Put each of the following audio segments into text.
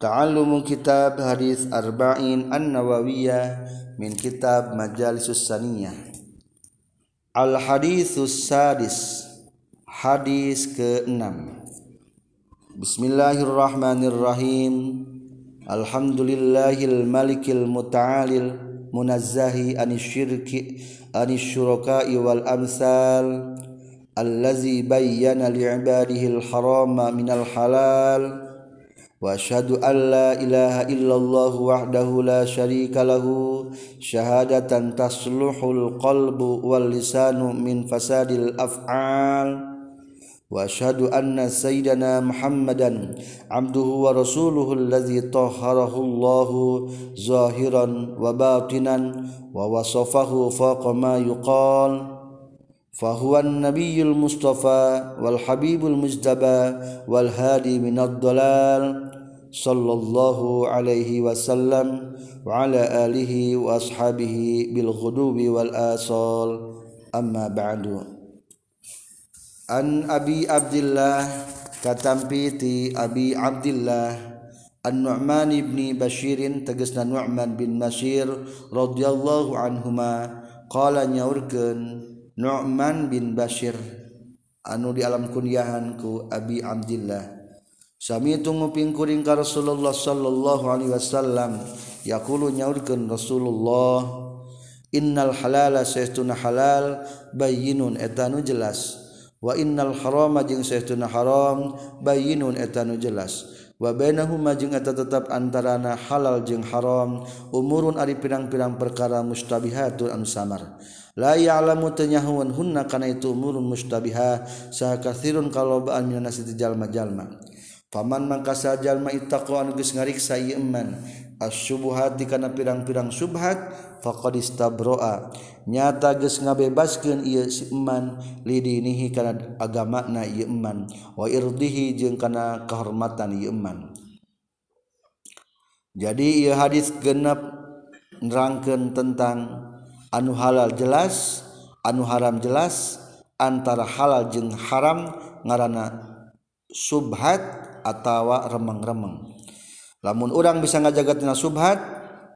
تعلم كتاب حديث أربعين النووية من كتاب مجالس السنية. الحديث السادس حديث كنم بسم الله الرحمن الرحيم الحمد لله الملك المتعال المنزه عن الشرك عن الشركاء والأمثال الذي بين لعباده الحرام من الحلال وأشهد أن لا إله إلا الله وحده لا شريك له شهادة تصلح القلب واللسان من فساد الأفعال. وأشهد أن سيدنا محمدا عبده ورسوله الذي طهره الله ظاهرا وباطنا ووصفه فوق ما يقال. فهو النبي المصطفى والحبيب المجتبى والهادي من الضلال صلى الله عليه وسلم وعلى آله وأصحابه بالغدوب والآصال. أما بعد عن أبي عبد الله كتنبيتي أبي عبد الله النعمان بن بشير تجسنا نعمان بن بشير رضي الله عنهما قال نيوركن. Nu'man bin Bashir anu di alam kunyahan ku Abi Abdillah. Sami itu nguping kuring ka Rasulullah sallallahu alaihi wasallam yaqulu nyaurkeun Rasulullah Innal halala saytuna halal bayyinun etanu jelas. Wa innal harama jeung saytuna haram bayyinun etanu jelas. Wa bainahuma jeung eta tetep antarana halal jeung haram umurun ari pirang-pirang perkara mustabihatun anu samar. la ya'lamu tanyahun hunna kana itu umurun mustabiha sah kathirun kalauan Yunasjallma-jalma Paman mangka sajalma anu geus ngariksa ieu iman asyubuhat dikana pirang-pirang subhat faqad istabroa. Nyata geus ngabebaskeun ieu si iman lidinihi kana agamana ieu iman wa irdihi jeung kana kehormatan ieu iman jadi ieu hadis genep nerangkeun tentang anu halal jelas anu haram jelas antara halal jeung haram ngaranana subhat atawa remeng-remeng. Lamun orang bisa ngajagatna subhat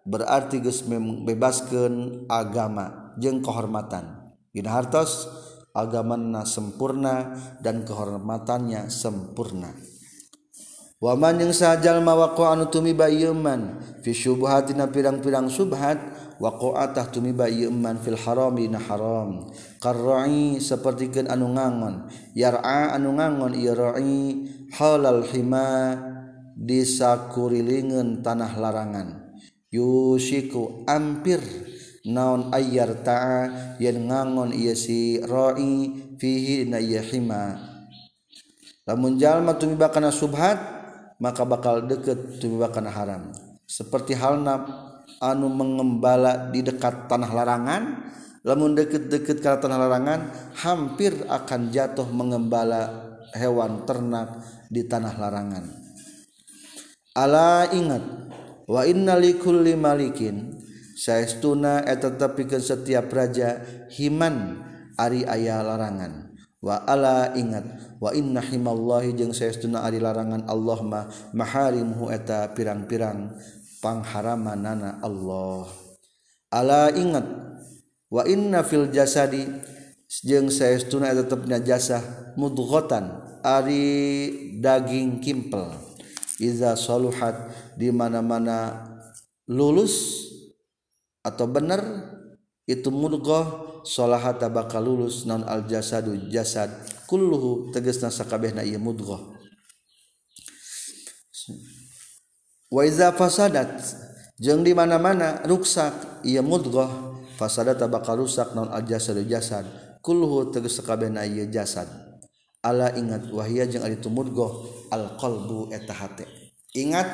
berarti geus membebaskeun agama jeung kehormatan. Dina hartos agamana sempurna dan kehormatannya sempurna. Waman yang sajal mawaqo anu tumiba fi syubhatina pirang-pirang subhat waqa'atah tumi bayeman fil harami na haram. Karra'i sapertikeun anu ngangon. Yar'a anu ngangon ieu ra'i. Halal hima di sakurilingeun tanah larangan. Yusiku ampir naon ayyar ta'a yen ngangon ieu si ra'i fihi na ieu hima. Lamun jalma tumi bakana subhat maka bakal deket tumibakan haram. Seperti halna anu mengembala di dekat tanah larangan lamun deket-deket ke tanah larangan hampir akan jatuh mengembala hewan ternak di tanah larangan. Ala ingat wa innalikulli malikin saestuna eta tepikeun setiap raja himan ari aya larangan. Wa ala ingat wa inna himallahi jeung saestuna ari larangan Allah mah maharimhu eta pirang-pirang. pangharamanana Allah. Ala ingat wa inna fil jasadi jeung saestuna eta tetepna jasah mudghatan ari daging kimpel. Iza saluhat di mana-mana lulus atau benar itu mudghah salahata bakal lulus non al jasadu jasad kulluhu tegasna sakabehna ieu mudghah waiza fasadat jeung di mana-mana ruksak ia mudghah. Fasadat bakal rusak non al jasad jasad. Kulhu tegas sakabehna ieu jasad. Ala ingat wahia jeung ari tumudghah al qalbu eta hate. Ingat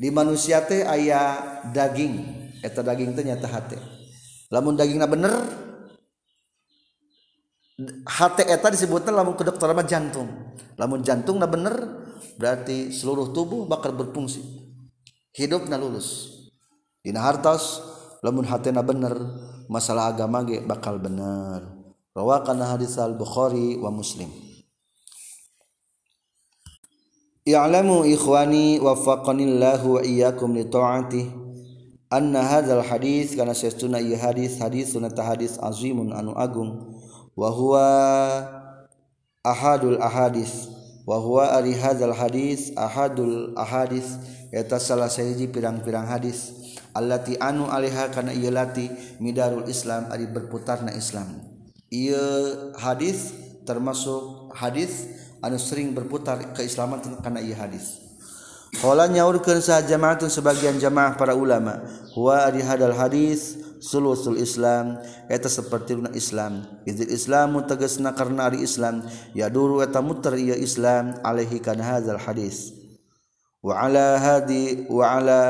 di manusia teh aya daging eta daging teh nyata hate. Lamun dagingna bener hate eta disebutna lamun ke dokter mah jantung. Lamun jantungna bener berarti seluruh tubuh bakal berfungsi. Hidupnya lulus. Dina hartos lamun hatena bener masalah agama ge bakal bener. Rawakan hadis al bukhari wa muslim. I'lamu ikhwani waffaqanillahu wa iyyakum li ta'ati anna hadzal hadis kana sesuna ieu hadis hadis sunata hadis azimun anu agung wa huwa ahadul ahadis wahwa ari hadzal hadis ahadul ahadis eta salah sahiji pirang-pirang hadis allati anu alaiha kana ieu lati midarul islam ari berputarna islam. Ieu hadis termasuk hadis anu sering berputar keislaman kana ieu hadis Kala nyaurkeun saha jamaatun sebagian jamaah para ulama huwa ari hadal hadis sulusul islam eta seperti na islam. Izil islamu tegasna karena ari islam ya duru eta muter ieu islam alaihi kana hadzal hadis. Wa ala hadi wa ala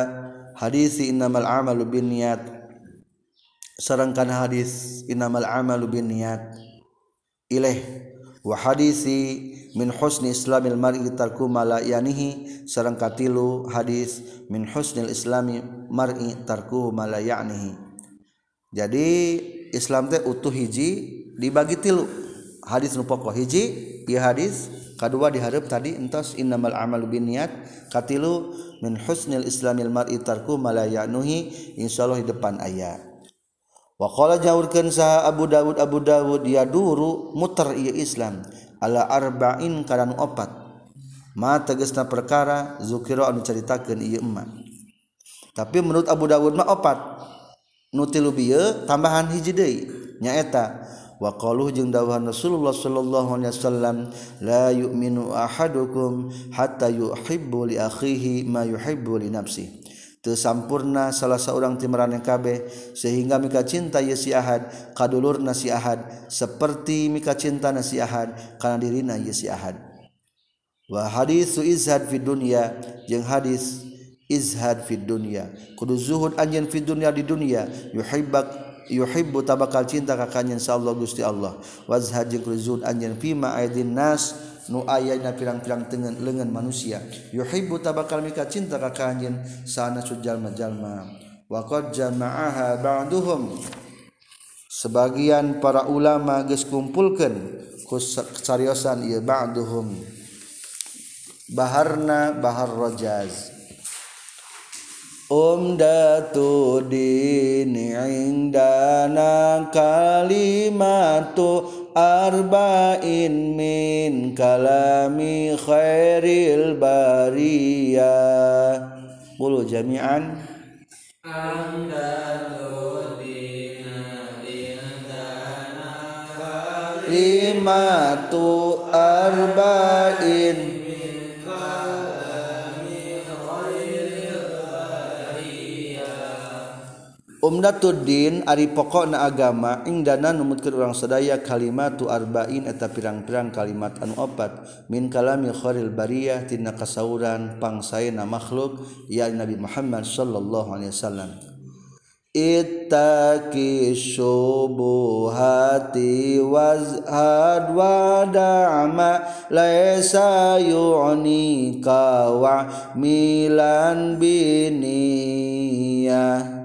hadisi innamal amalu binniyat. Sareng kana hadis innamal amalu binniyat. Ilaih wa hadisi min husni islamil mar'i tarku mala yanihi sareng katilu hadis min husnil islami mar'i tarku mala yanihi jadi Islam teh utuh hiji dibagi tilu. Hadis nu pokok hiji ieu hadis kedua diharap tadi entos innamal amalu binniat katilu min husnil islamil mar'i tarku malayanuhi insyaallah di depan ayat wa qala jawurkeun sa Abu Dawud Abu Dawud ya duru muter ieu Islam ala arba'in kana opat. Ma tegasna perkara zukira anu caritakeun ieu emak tapi menurut Abu Dawud mah opat. nutilu bieu tambahan hiji deui nyaeta. Wa qaluh jeung dawuhan Rasulullah sallallahu alaihi wasallam la yu'minu ahadukum hatta yuhibbu li akhihi ma yuhibbu li nafsi. Teu sampurna salah saurang ti maraneh kabeh sehingga mika cinta ye si ahad kadulurna si ahad saperti mika cinta na si ahad kana dirina ye si ahad. Wa haditsu izhad fi dunya jeung hadis izhad fi dunya. Kudu zuhud anjeun fi dunya di dunya yuhibbak yuhibbu tabakal cinta ka kanjeun sallallahu Gusti Allah. Wazhad jeung kudu zuhud anjeun fi ma aidin nas nu ayana pirang-pirang tengen lengan manusia. Yuhibbu tabakal mika cinta ka kanjeun sana sujalma-jalma wa qad jama'aha ba'duhum. Sebagian para ulama geus kumpulkeun ku cariosan ieu ba'duhum. Baharna bahar rajaz umdatu dini indana kalimatu arba'in min kalami khairil bariyah Bulu jami'an. Kalimatu arba'in Umdatuddin ari pokok na agama ing dana numutkeun urang sadaya kalimatu arba'in eta pirang-pirang kalimat anu opat. Min kalami khairil bariyah tina kasauran pangsaena makhluk ya Nabi Muhammad sallallahu alaihi wasallam. Ittaqi syubuhati wazhad wa da'ma laisa yu'nika wa milan biniyah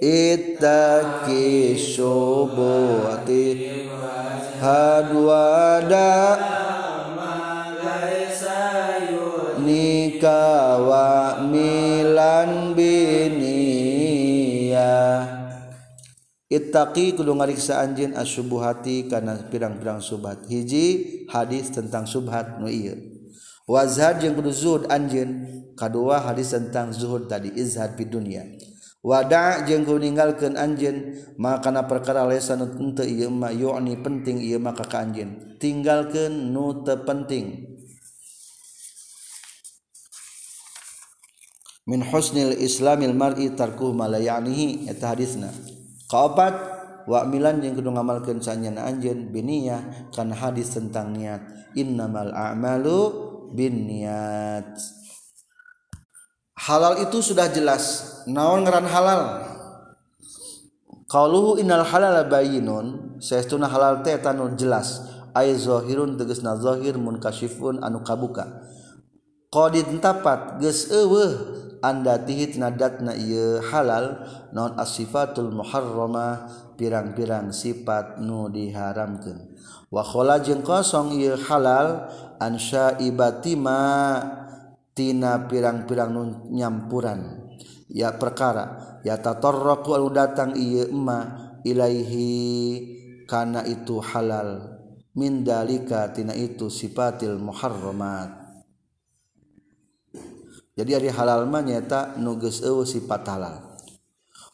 ittaqi subuti hadwada nikawa milan biniya ittaqi kudu ngariksa anjeun asubuhati kana pirang-pirang subhat. Hiji hadis tentang subhat nu ieu. Wazhad jeung kudu zuhud anjeun kadua hadis tentang zuhud tadi izhad di dunia wadah jeng kau meninggalkan anjen maka perkara lesan untuk yukni penting ia maka ke anjen tinggalkan nute penting. Min husnil islamil mar'i tarku malayanihi eta hadisna. Kaopat wa milan jeung kudu ngamalkeun sanyana anjeun biniyah kana hadis tentang niat. Innamal a'malu binniyat halal itu sudah jelas. Naon ngaran halal? Qauluhu innal halala bayyinun. Saestuna halal teh tanun jelas. Ay zahirun tegasna zahir munkashifun anu kabuka. Qadid tapat geus eueuh anda tihit nadatna ieu halal non asifatul muharrama pirang-pirang sifat nu diharamkeun. Wa khala jeung kosong ieu halal ansya ibatima tina pirang-pirang nyampuran. Ya perkara ya tatorroku alu datang iya emma ilaihi kana itu halal. Min dalika tina itu sifatil muharramat. Jadi ari halal mah nyata nu geus eueuh sifat halal.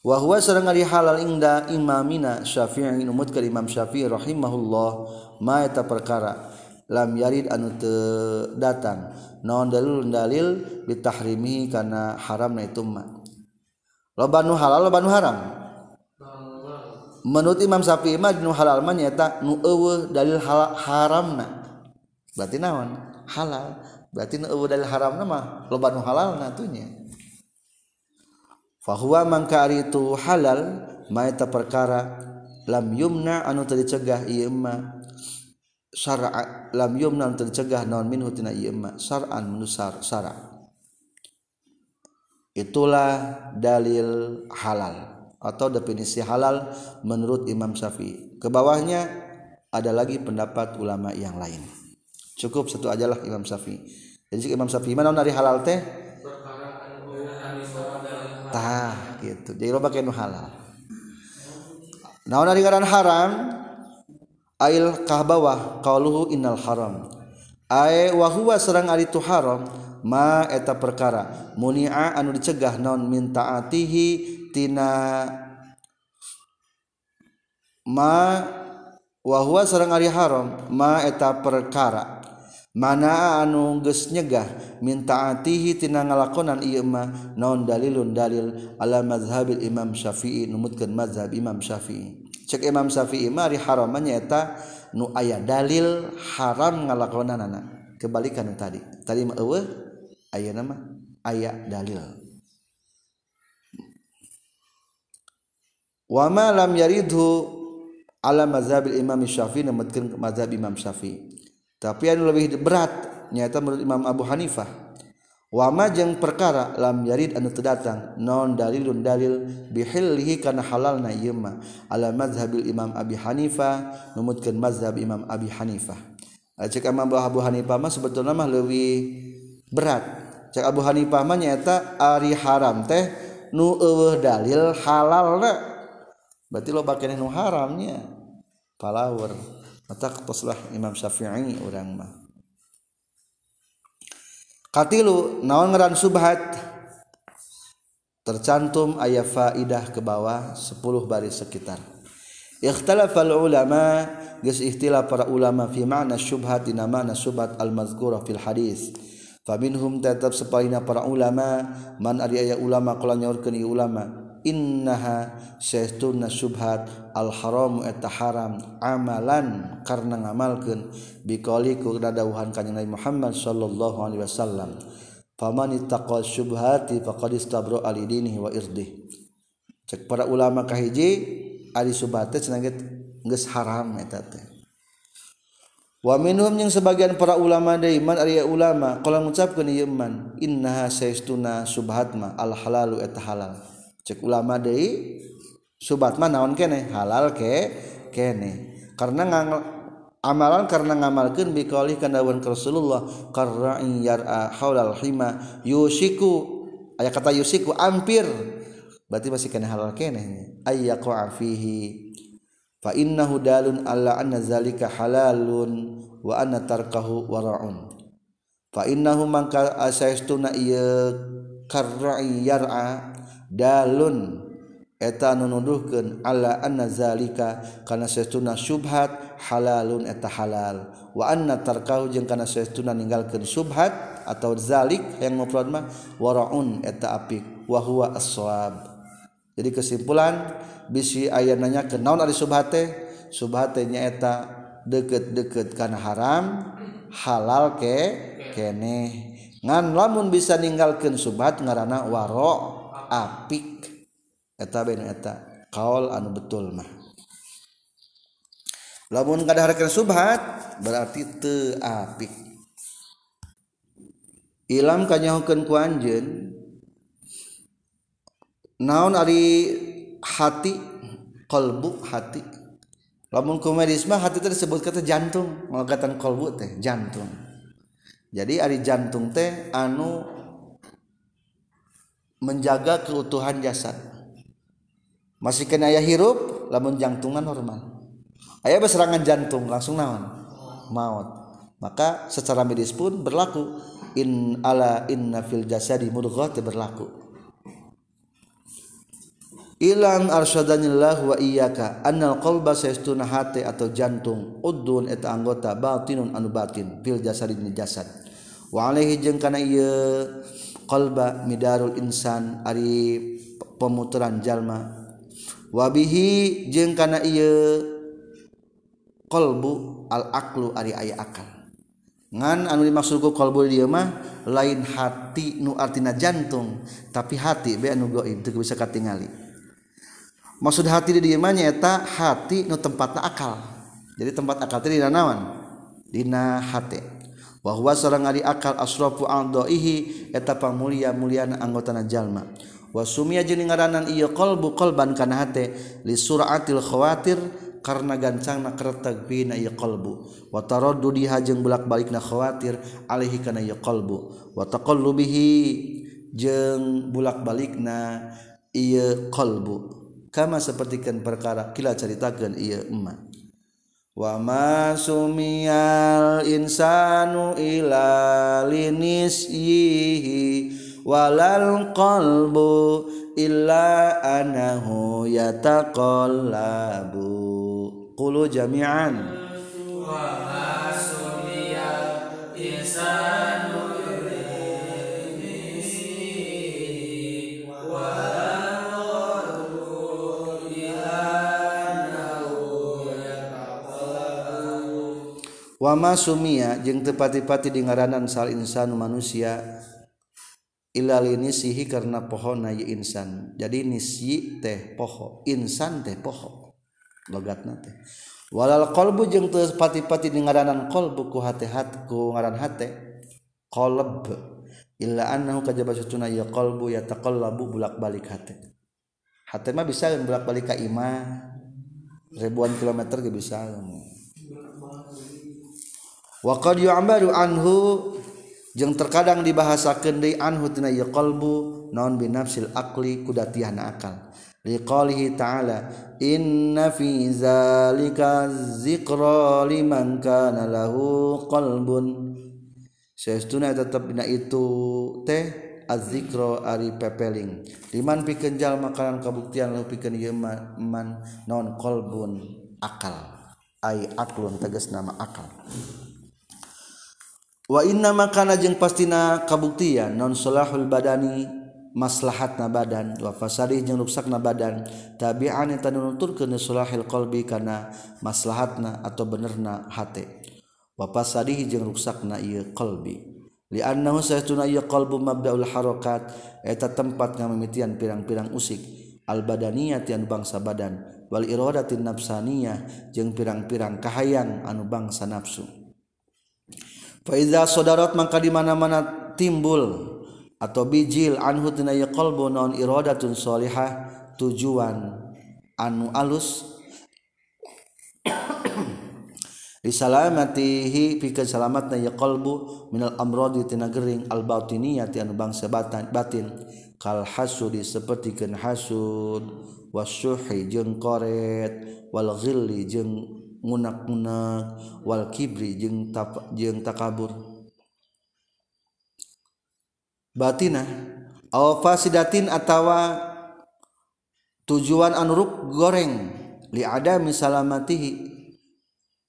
Wa huwa sareng ari halal inda imamina syafi'i numut ka imam syafi'i rahimahullah ma eta perkara lam yarid anu teu datang. Naon dalil dalil bitahrimi kana haramna itu mah. Loba nu halal loba nu haram? Menurut imam syafi'i mah nu halal mah nyata nu eueuh dalil haramna berarti naon? Halal. Berarti nu dari haram nama loba nu halal natunya fahuwa mangka ari itu halal maeta perkara lam yumna anu tadi cegah ieu ma syar'a lam yumna anu tadi cegah naon minhu tina ieu ma syar'an menusar syara. Itulah dalil halal atau definisi halal menurut Imam Syafi'i. Ke bawahnya ada lagi pendapat ulama yang lain. Cukup satu ajalah Imam Syafi'i. Jadi Imam Syafi'i mana dari halal teh? Tah gitu. Jadi lo pakai nu halal. Nah dari haram ail kah bawah qauluhu innal haram. Ay wa huwa sareng ari tu haram ma eta perkara. Muni'a anu dicegah non min taatihi tina ma wa huwa sareng ari haram ma eta perkara. Mana anu geus nyegah minta atihi tina ngalakonan ieu mah naon dalilun dalil ala mazhabil Imam Syafi'i numutkeun mazhab Imam Syafi'i cek Imam Syafi'i mah ari haraman nyaeta nu aya dalil haram ngalakonanana. Kebalikan tadi. Tadi mah eueuh ayeuna mah aya dalil. Wa ma lam yaridhu ala mazhabil Imam Syafi'i namatkeun mazhab Imam Syafi'i. Tapi anu lebih berat nyata menurut Imam Abu Hanifah. Wama jeng perkara lam yarid anu terdatang non dalilun dalil bihillihi kana halalna ieu mah. Ala mazhabil Imam Abi Hanifah numutkeun mazhab Imam Abi Hanifah cek Imam Abu Hanifah mah sebetulnya mah lebih berat. Cek Abu Hanifah mah nyata ari haram teh nu eueuh dalil halalna. Berarti lo bakene nu haramnya. Palawar. Mata poslah Imam Syafi'i orang mah katilu naon ngaran subhat? Tercantum ayat faidah ke bawah 10 baris sekitar. Ikhtalafal ulama geus ikhtilaf para ulama fi ma'na syubhat dina ma'na syubhat al mazkurah fil hadis. Faminhum tetap sepalina para ulama man ari aya ulama kala nyaurkeun ulama. innaha saestuna subhat al haramu eta haram amalan karena ngamalkeun biqauli dadawuhan kanjeng Nabi Muhammad sallallahu alaihi wasallam. Faman ittaqa syubhati faqad istabra ali dinihi wa irdih. Cek para ulama kahiji ari subhat teh cenah geus haram eta teh. Wa minhum yang sebagian para ulama dari man ulama? Kalau mengucapkan iman innaha saestuna subhatma al halalu eta halal. Cek ulama deui subat mah naon kene? Halal ke? Kene. Karena ngang amalan karena ngamalkeun bi qauli kana Rasulullah qarra'in yar'a haulal hima yusiku. Aya kata yusiku ampir. Berarti masih kena halal kene. Ayyaqa fihi. Fa innahu dalun alla anna zalika halalun wa anna tarkahu wara'un. Fa innahu mangka asaistuna ieu karra'i yar'a dalun. Eta nunuduhkeun ala anna zalika kana saestuna syubhat halalun eta halal wa anna tarkahu jeung kana saestuna ninggalkeun syubhat atau zalik yang mufrad mah waraun eta apik wa huwa as-shawab jadi kesimpulan bisi aya nanya ke naon ari syubhat teh? Syubhat nya eta deukeut-deukeut kana haram halal ke keneh ngan lamun bisa ninggalkeun syubhat ngaranna wara apik. Eta ben eta kaol anu betul mah. Lamun kadaharkeun subhat berarti teu apik. Ilam kanyahukeun ku anjeun naon ari hati kolbu hati. Lamun kumedis mah hati teh disebut kata jantung melagatan kolbu teh jantung. Jadi ari jantung teh anu menjaga keutuhan jasad. Masih kena ayah hirup lamun jantungan normal ayah serangan jantung langsung naon? Maut. Maka secara medis pun berlaku. In ala inna fil jasadi mudghah berlaku. Ilan arsadanillah wa iyyaka annal qalba sayastuna hati atau jantung udun eta anggota batinun anu batin fil jasadi jasad. Wa alaihi jeung kana ieu. qalba midarul insan ari pemuteran jalma. Wabihi jeung kana ieu qalbu al aqlu ari aya akal. Ngan anu dimaksud ku qalbu dieu mah lain hati nu artina jantung tapi hati be anu gaib teu bisa katingali. Maksud hati di dieu mah nyaeta hati nu tempatna akal. Jadi tempat akal teh dina naon? Dina hati bahwa seorang ari akal asrafu aldaihi eta pamulia muliana anggotana jalma. Wa sumia jeung ngaranan ieu qalbu qalban kana hate li suratil khawatir karena gancangna kereteg bina ieu qalbu. Wa taraddudiha jeung bolak-balikna khawatir alaihi kana ieu qalbu. Wa taqallubihi jeung bolak-balikna ieu qalbu. Kama sapertikeun perkara kila caritakeun ieu emak wama sumial insanu ila linisyihi walal qalbu illa anahu yataqallabu. Qulu jami'an. Wama sumial insanu wama Sumia jeung tepati-pati di ngaranan sal insan manusia ilal nisihi karena pohon na insan. Jadi nisi teh poho insan teh poho. Logatna teh. Walal kolbu jeung tepati-pati di ngaranan kolbu ku hati-hat ku ngaran hate kolb illa annahu kajaba satuna ya qalbu yataqallabu bulak-balik hate. Hate mah bisa bulak-balik ka imah ribuan kilometer ge bisa. Waqad yu'baru anhu. Jeung terkadang dibahasakeun deui anhu tina ieu qalbu naon bi nafsil aqli kudatihan akal. Liqalihi ta'ala inna fi zalika zikra liman kana lahu qalbun. Saestuna tetep dina itu teh azzikra ari pepeling. Liman pikeun jalma kana kabuktian lahu pikeun ieu man naon qalbun akal. Ai aklun tegas nama akal wa inna makana jeung pastina kabuktian non salahul badani maslahat na badan wa fasadih jeung ruksakna badan tabi'an eta nuturkeun salahil qalbi kana maslahatna atau benerna hate. Wa fasadih jeung ruksakna ieu qalbi. Liannahu saytuna ieu qalbu mabdaul harakat eta tempat ngamimitian pirang-pirang usik. Al badaniyah tian bangsa badan wal iradatin nafsaniyah jeung pirang-pirang kahayang anu bangsa nafsu. Faiza sodarat mangka di mana-mana timbul atau bijil anhu tina yaqalbu non iradatun solihah tujuan anu alus. Risalamatihi pikeun salamatna yaqalbu minal amradi tina gering al batiniyah anu bangsa batin, batin. Kal hasudi sapertikeun hasud wasyuhi jeung koret wal ghilli jeung ngunak-munak wal kibri jeung jeung takabur. Batina aw fasidatin atawa tujuan anuruk goreng. Li ada misalamatihi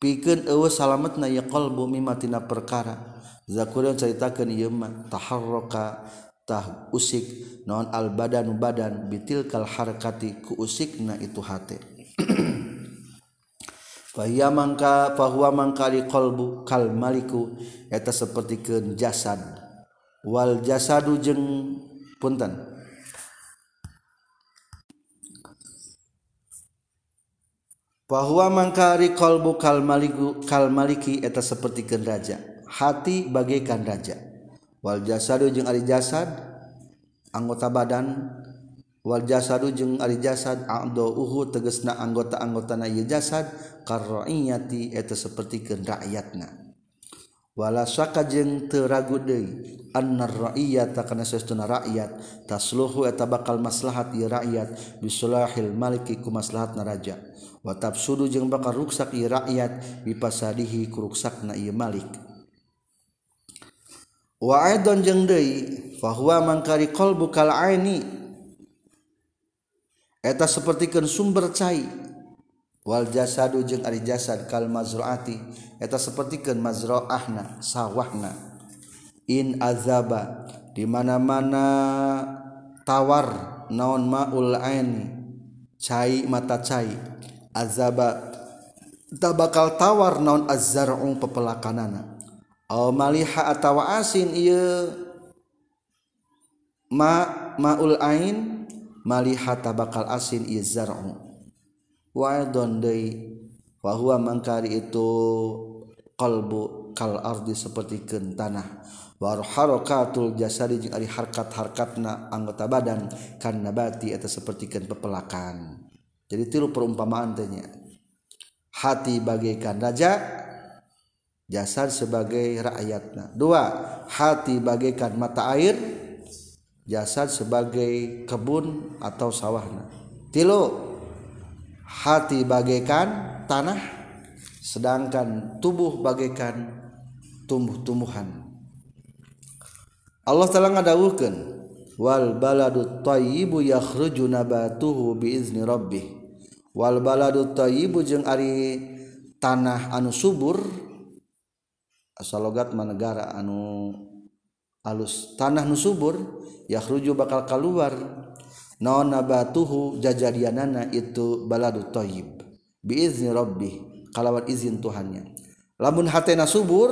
pikeun eueuh salametna ya qalbu mimatina perkara. Zakuran caritakeun ieu mah taharraka tah usik. Non al badan badan bitil kal harakati ku usikna itu hate. Fahia mangka bahwa mangka di kolbu kal maliku eta seperti ke jasad. Wal jasadu jeng punten. Bahwa mangka di kolbu kal maliku kal maliki eta seperti ke raja. Hati bagaikan raja. Wal jasadu jeng ari jasad anggota badan wal jasadu jeung ari jasad a'do uhu tegesna anggota-anggotana ieu jasad karraiyati eta sapertikeun rakyatna. Wala saka jeung teu ragu deui annar ra'iyata kana sesuna rakyat tasluhu eta bakal maslahat ieu rakyat bisulahil maliki ku maslahatna raja. Wa tafsudu jeung bakal ruksak ieu rakyat bipasadihi ku ruksakna ieu malik. Wa aidon jeung deui fahuwa mangkari qalbu kal aini eta sapertikeun sumber cai. Wal jasadu jeung ari jasad kal mazruati eta sapertikeun mazra'ahna sawahna. In azaba di mana-mana tawar naon maul aini cai mata cai. Azaba tak bakal tawar naon azzar'u pepelakanana. Aw maliha atawa asin ieu ma maul ain maliha bakal asin ieu zar'u. Wa don deui bahwa mangkari itu kalbu kal ardi seperti tanah war harokatul jasadi jeung ari harkat-harkatna anggota badan kan nabati eta sapertikeun pepelakan. Jadi tilu perumpamaan tanya hati bagaikan raja jasad sebagai rakyatna. Dua hati bagaikan mata air jasad sebagai kebun atau sawahna. Tilu hati bagaikan tanah sedangkan tubuh bagaikan tumbuh-tumbuhan. Allah telah ngadawuhkan wal baladu tayyibu yakhruju nabatuhu biizni rabbih. Wal baladu tayyibu jeung ari tanah anu subur asalogat manegara anu alus tanah nusubur yahruju bakal keluar non nabatuhu jajarianana itu baladu toyib. Biizni rabbih kalawan izin Tuhannya. Lamun hatena subur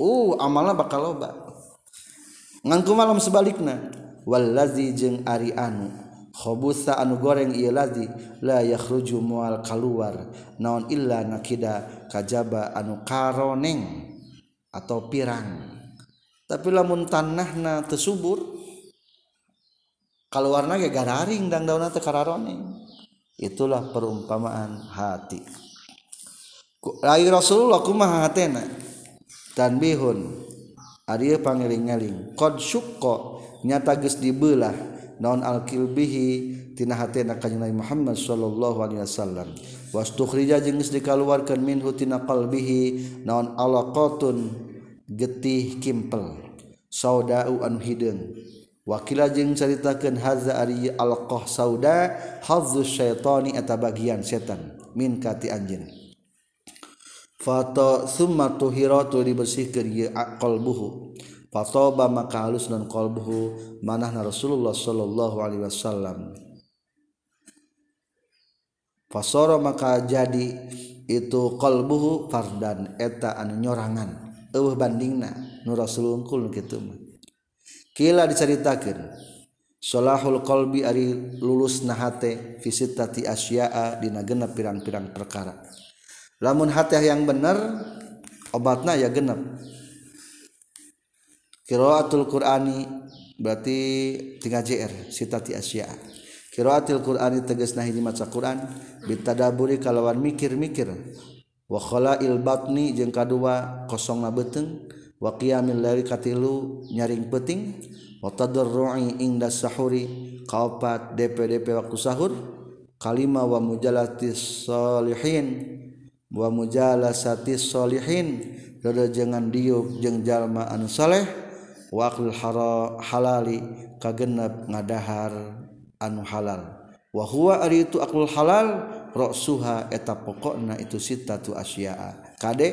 uh amalna bakal loba. Ngangku malam sebalikna wallazi jeung ari anu khobusa anu goreng ieu lazi la yakhruju mual kaluar. Naon illa nakida kajaba anu karoneng atau pirang. tapi lamun tanahna tersubur kalau warna ya gararing dan daunna tekararoning itulah perumpamaan hati. Lai Rasulullah kumaha hatena? Tanbihun. Ari pangeling-eling qad syukko nyata geus dibelah. Naon al-kilbihi tina hatena kanjeng Nabi Muhammad sallallahu alaihi wasallam. Wastukhrija jeung geus dikaluarkeun minhu tina qalbihi. Naon alaqatun getih kimpel. Saudau anu hideung wakila jeung caritakeun hadza ari alqah sauda hazzu syaitani eta bagian setan. Min kati anjeun. Fato summa tuhiratu dibersihkeun ye qalbuhu. Fatoba maka halus non qalbuhu manahna Rasulullah sallallahu alaihi wasallam. Fasara maka jadi itu qalbuhu fardan eta anu nyorangan. eueuh bandingna nu rasul unggul kitu mah. Kila diceritakeun salahul qalbi ari lulus nahate fi sittati asya'a dina genep pirang-pirang perkara. Lamun hati yang bener obatna ya genep. Qiraatul qur'ani berarti tinggal JR sitati asya'a. Qiraatul qur'ani tegasna hiji maca Quran bitadaburi kalawan mikir-mikir. wakhola ilbatni jeung kadua kosong na beteng waqiamil lari katilu nyaring peting watadorroi inda sahuri kaopat DPDP waktu sahur kalima wa mujalati solihin wa mujalasati solihin Dada jangan diuk jeung jalma anu saleh wa hara halali kagenep ngadahar anu halal. Wa huwa ari itu aqlul halal ra'suha eta pokokna itu sitatu asya'a. Kade?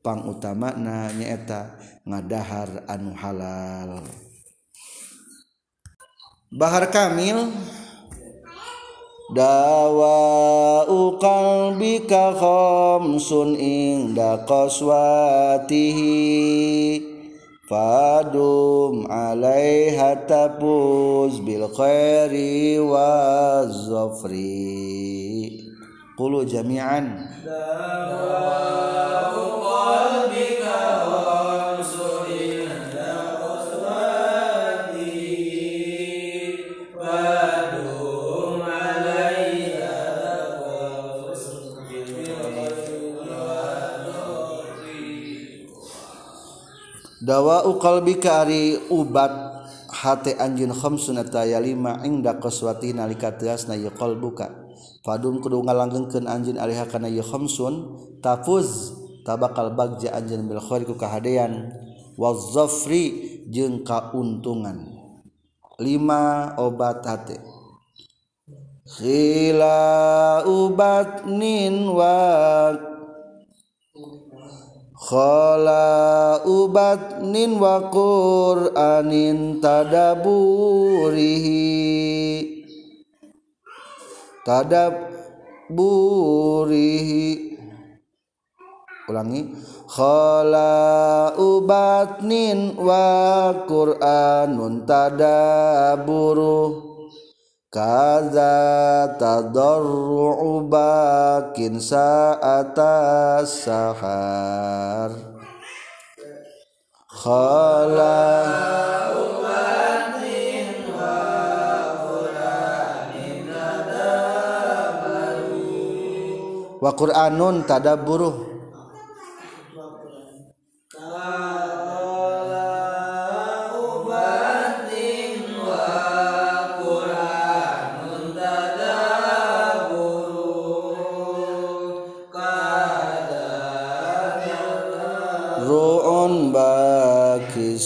Pang utama na nyaeta ngadahar anu halal. Bahar Kamil dawa qalbika khamsun inda qaswatihi fadum alaiha tapuz bil khairi wa zafri Qulu jami'an dawa uqalbika bikari ubat hati anjin khamsunata ya lima ingda koswati nalika teasna ya buka. Fadum kudu ngalanggengkeun anjeun alaiha kana ieu khamsun tafuz tabakal bagja anjeun bil khair ku kahadean wazafri jeung kauntungan. Lima obat hate. Khila ubat nin wa Khala ubat nin wa Qur'anin tadaburihi tadaburihi ulangi. Khala ubat nin wa Qur'anun tadaburu. Kaza tadarru'u bakin sa'ata sahar. Khala wa Qur'anun tadabburuh. Ru'un baki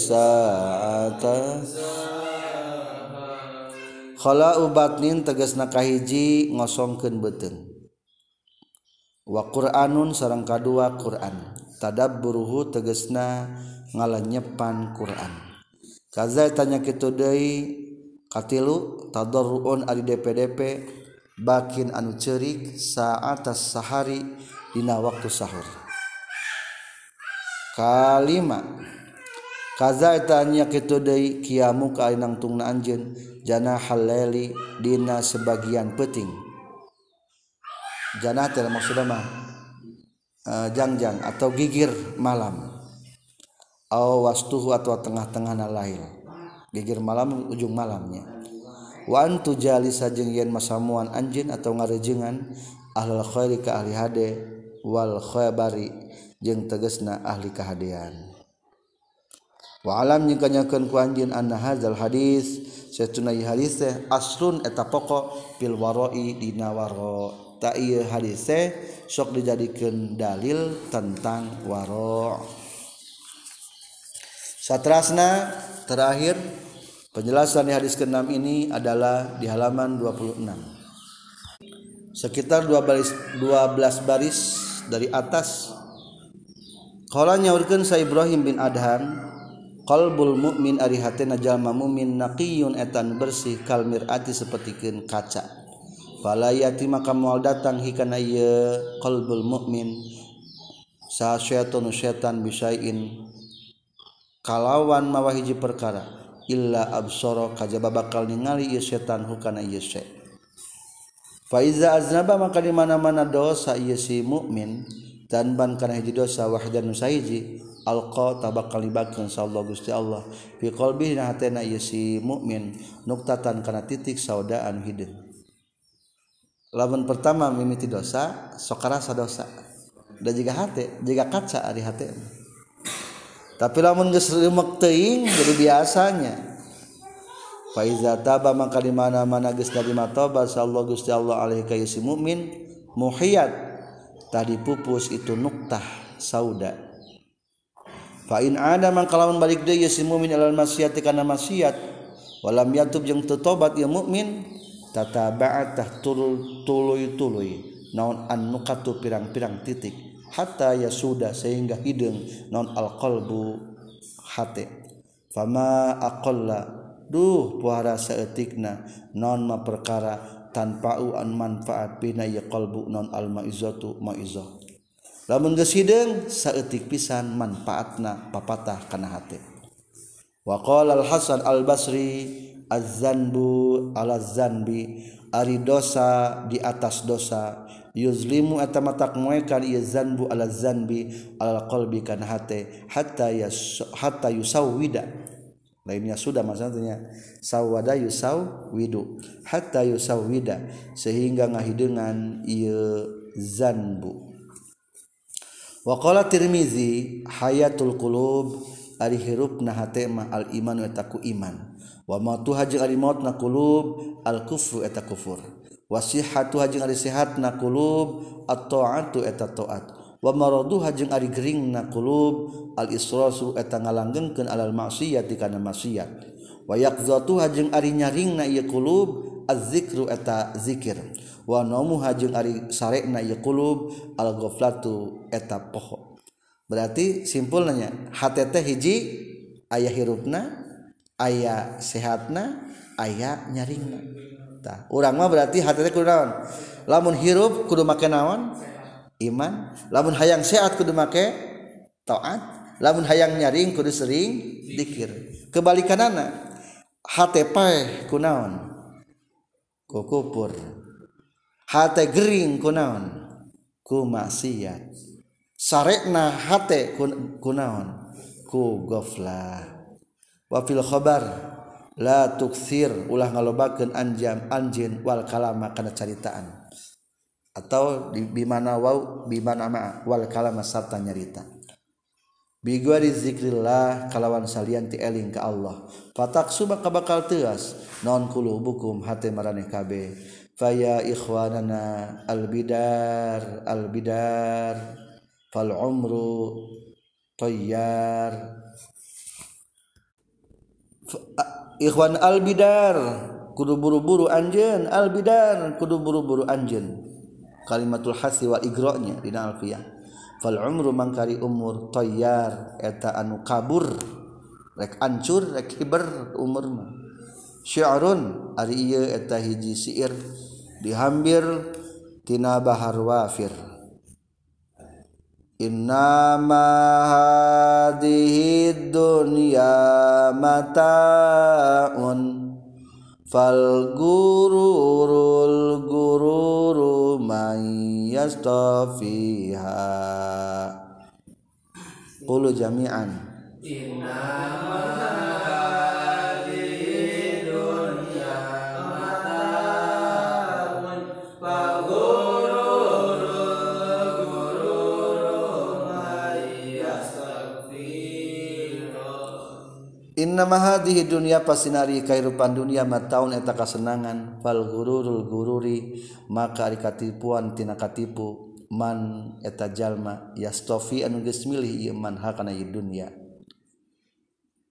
Khala ubatnin tegas nakahiji ngosongkeun beteng wa Qur'anun sareng kadua Qur'an. Tadabburuhu tegesna ngalenyepan Qur'an. Kaza tanya kitu deui katilu tadarruun ari DPDP bakin anu cerik saat sahari dina waktu sahur. Kalima kaza tanya kitu deui kiamu ka tungna anjeun jana halali dina sebagian penting. janatil maksudnya mah uh, jangjang atau gigir malam. Aw wastuhu atau tengah-tengah nalail gigir malam ujung malamnya. Wa antu jalisa jeung yen masamuan anjeun atau ngarejengan ahlul khairi ka ahli hade wal khabari jeung tegasna ahli kahadean wa alam jeung kanyakeun ku anjeun anna hadzal hadis satuna hadis asrun aslun eta pokok fil warai dina waro tak iya hadis sok dijadikan dalil tentang waro. Satrasna terakhir penjelasan di hadis ke-6 ini adalah di halaman 26 sekitar 12 12 baris dari atas. Qala nyaurkeun sa Ibrahim bin Adhan qalbul mukmin ari hatena jalma mukmin naqiyun etan bersih kalmir ati sapertikeun kaca fala yati maka moal datang hikana ieu qalbul mukmin sa syaitan syaitan bisain. Kalawan mawa hiji perkara. Illa absara kajaba bakal ningali ieu setan hukana ieu syai. Fa iza aznaba maka di mana-mana dosa ieu si mukmin dan ban kana hiji dosa wahdan sahiji alqa tabakal libatkeun Allah Gusti Allah. Fi qalbihi hatena ieu si mukmin nuktatan kana titik saudaan hideung lamun pertama mimiti dosa sok rasa dosa da jiga hate jiga kaca ari hate. Tapi lamun geus remek teuing jadi biasanya. Fa iza taba maka di mana-mana geus narima tobat Allah Gusti Allah alaihi ka si mukmin muhiyat. Tadi pupus itu nuktah sauda. Fain ada mangkalawan balik deui si mukmin alal maksiat kana maksiat walam yatub jeung teu tobat ieu mukmin tataba'at tah tuluy tuluy naon an nukatu pirang-pirang titik. Hatta ya sudah sehingga hideung naon al qalbu hate fama aqalla. Duh puara saeutikna naon ma perkara tanpa'u an manfaat bina ya qalbu. Naon al maizatu maizah lamun geus hideung saeutik pisan manfaatna papatah kana hate wa qala al hasan al basri azanbu ala zanbi ari dosa di atas dosa. Yuzlimu atamatak muekan ieu zanbu ala zanbi ala qalbi kana hate hatta yas hatta yusawwida. Lainnya sudah maksudnya sawada yusaw widu hatta yusaw wida sehingga ngahidengan ieu zanbu. Waqala tirmizi hayatul qulub ari hirupna hate ma al iman wa taku iman. wa mautu hajing ari maut na kulub al kufru eta kufur. Wasihatu hajing ari sehat na kulub at taatu eta taat. Wa maradu hajing ari gering na kulub al israsu eta ngalanggengkeun alal maksiat kana maksiat. Wa yaqzatu hajing ari nyaring na ieu kulub az-zikru eta zikir. Wa naumu hajing ari sarekna ieu kulub al ghaflatu eta poho. Berarti simpulnya hatete hiji ayah hirupna aya sehatna ayaah nyaringtah urang mah berarti hati kunaon lamun hirup kudu make naon? Iman. Lamun hayang sehat kudu make taat. Lamun hayang nyaring kudu sering dikir. Kebalikanana hati pae kunaon kukupur hati gering kunaon ku maksiat. Sarekna hate kunaon ku goflah. wafil khobar la tuksir ulah ngalobakeun anjam anjin wal kalama kana caritaan. Atau di bimana wau bimana ma wal kalama sarta nyarita. Bi di zikrillah kalawan salian ti eling ka Allah. Fatak suba kabakal teas non kulubukum hate maraneh kabeh faya ikhwanana albidar albidar fal umru tayyar. Ikhwan Al-Bidar. Kudu buru-buru anjen albidar. Kudu buru-buru anjen kalimatul hasi wa igronya di alfiyah fal umru mangkari umur toyar eta anu kabur. Rek ancur rek hiber umur mah. Syi'run ari ieu eta hiji syair dihambir tina bahar wafir. Innama hadhihi dunya mataun fal gururul gururu may yastafiha Qulu jami'an Innama Innamahadihi dunia pasinari kairupan dunia mataun eta kasenangan. Fal gururul gururi maka ari katipuan tina katipu. Man eta jalma yastofi anu geus milih ieu man hakana ieu dunia.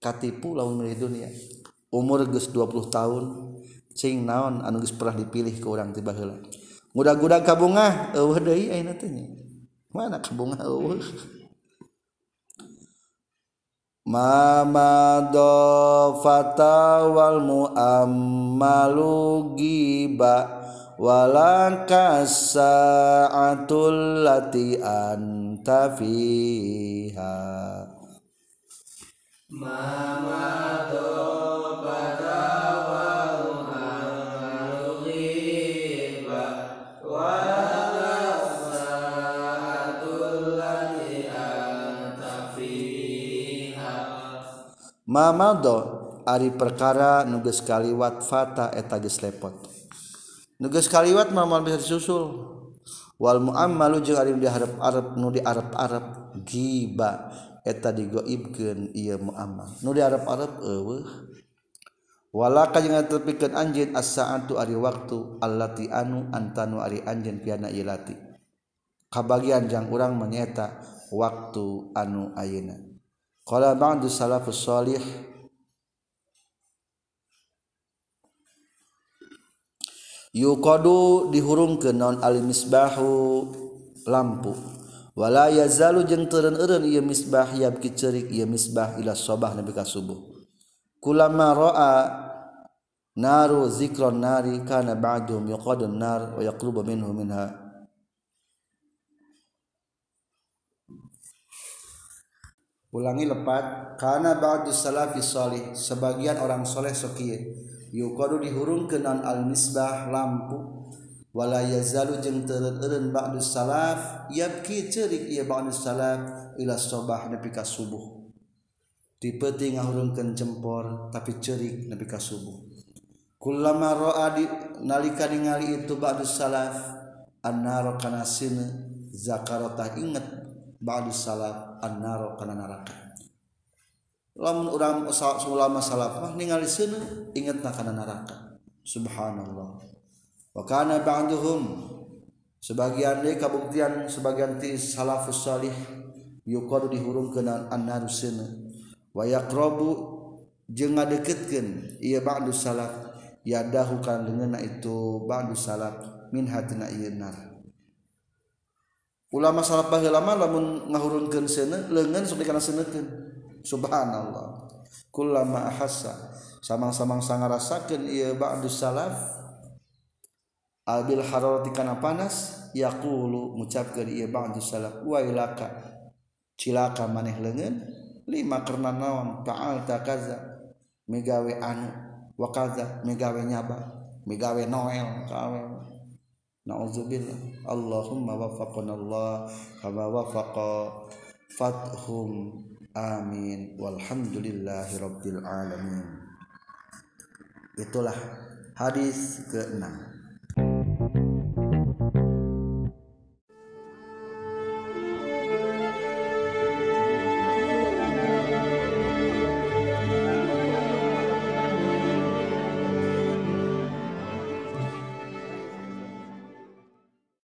Katipu lawan milih dunia. Umur geus 20 tahun cing naon anu geus pernah dipilih ke urang tiba heula mudah-mudahan kabungah eueuh deui ayeuna teh mana kabungah eueuh? mamado fatawal mu'ammalu giba wala atul lati anta fiha. Mamado Mamado Ari perkara nuges kaliwat fata eta geus lepot. Nuges kaliwat mamal bisa disusul. Wal muammalu jeung ari diharap arab nu diarap arab giba eta digoibkeun ieu muammal nu diarap arab eueuh wala kajeng tepikeun anjeun as-sa'atu ari waktu allati anu antanu ari anjeun piana ieu lati. Kabagian jang urang menyeta waktu anu ayeuna. Qala ba'du salafus salih. Yuqadu dihurungkeun naon al misbahu lampu. Wala yazalu jeung teureun-eureun ieu misbah yabki ceurik ieu misbah ila sabah nepi ka subuh. Kulama ra'a naru zikron nari kana ba'duhum yuqadun nar wa yaqrubu minhu minha ulangi lepat karena ba'du salafi salih sebagian orang soleh sokie yukadu dihurung ke non al misbah lampu. Wala yazalu jeung teu ba'du salaf yabki ceurik ieu ba'du salaf ila sobah nepi ka subuh. Tipe teu ngahurungkeun jempor tapi ceurik nepi ka subuh. Kullama ra'a di nalika ningali itu ba'du salaf annar kana sine zakarota inget ba'du salaf annaro kana neraka. Lamun urang ulama salaf mah ningali seuneu ingetna kana neraka. Subhanallah. Wa kana ba'duhum sebagian deui kabuktian sebagian ti salafus salih yuqadu dihurungkeun annaru seuneu. Wa yaqrabu jeung ngadeketkeun ieu ba'du salaf yadahu kana leungeunna itu ba'du salaf min hatina ieu neraka ulama salah pahlama lamun ngahurunkan sene lengan seperti karena senekan subhanallah. Kulama ahasa samang-samang sangat rasakan iya ba'dus salaf albil hararati kana panas yaqulu ngucapkeun ieu ba'dus salaf wailaka cilaka maneh leungeun? Lima karena naon? Ta'al takaza migawe anu wa kaza? Migawe nyaba. Migawe noel kawe. Nauzubillah Allahumma waffaqna Allah kama wafaqa fathum amin walhamdulillahirabbil alamin itulah hadis ke-6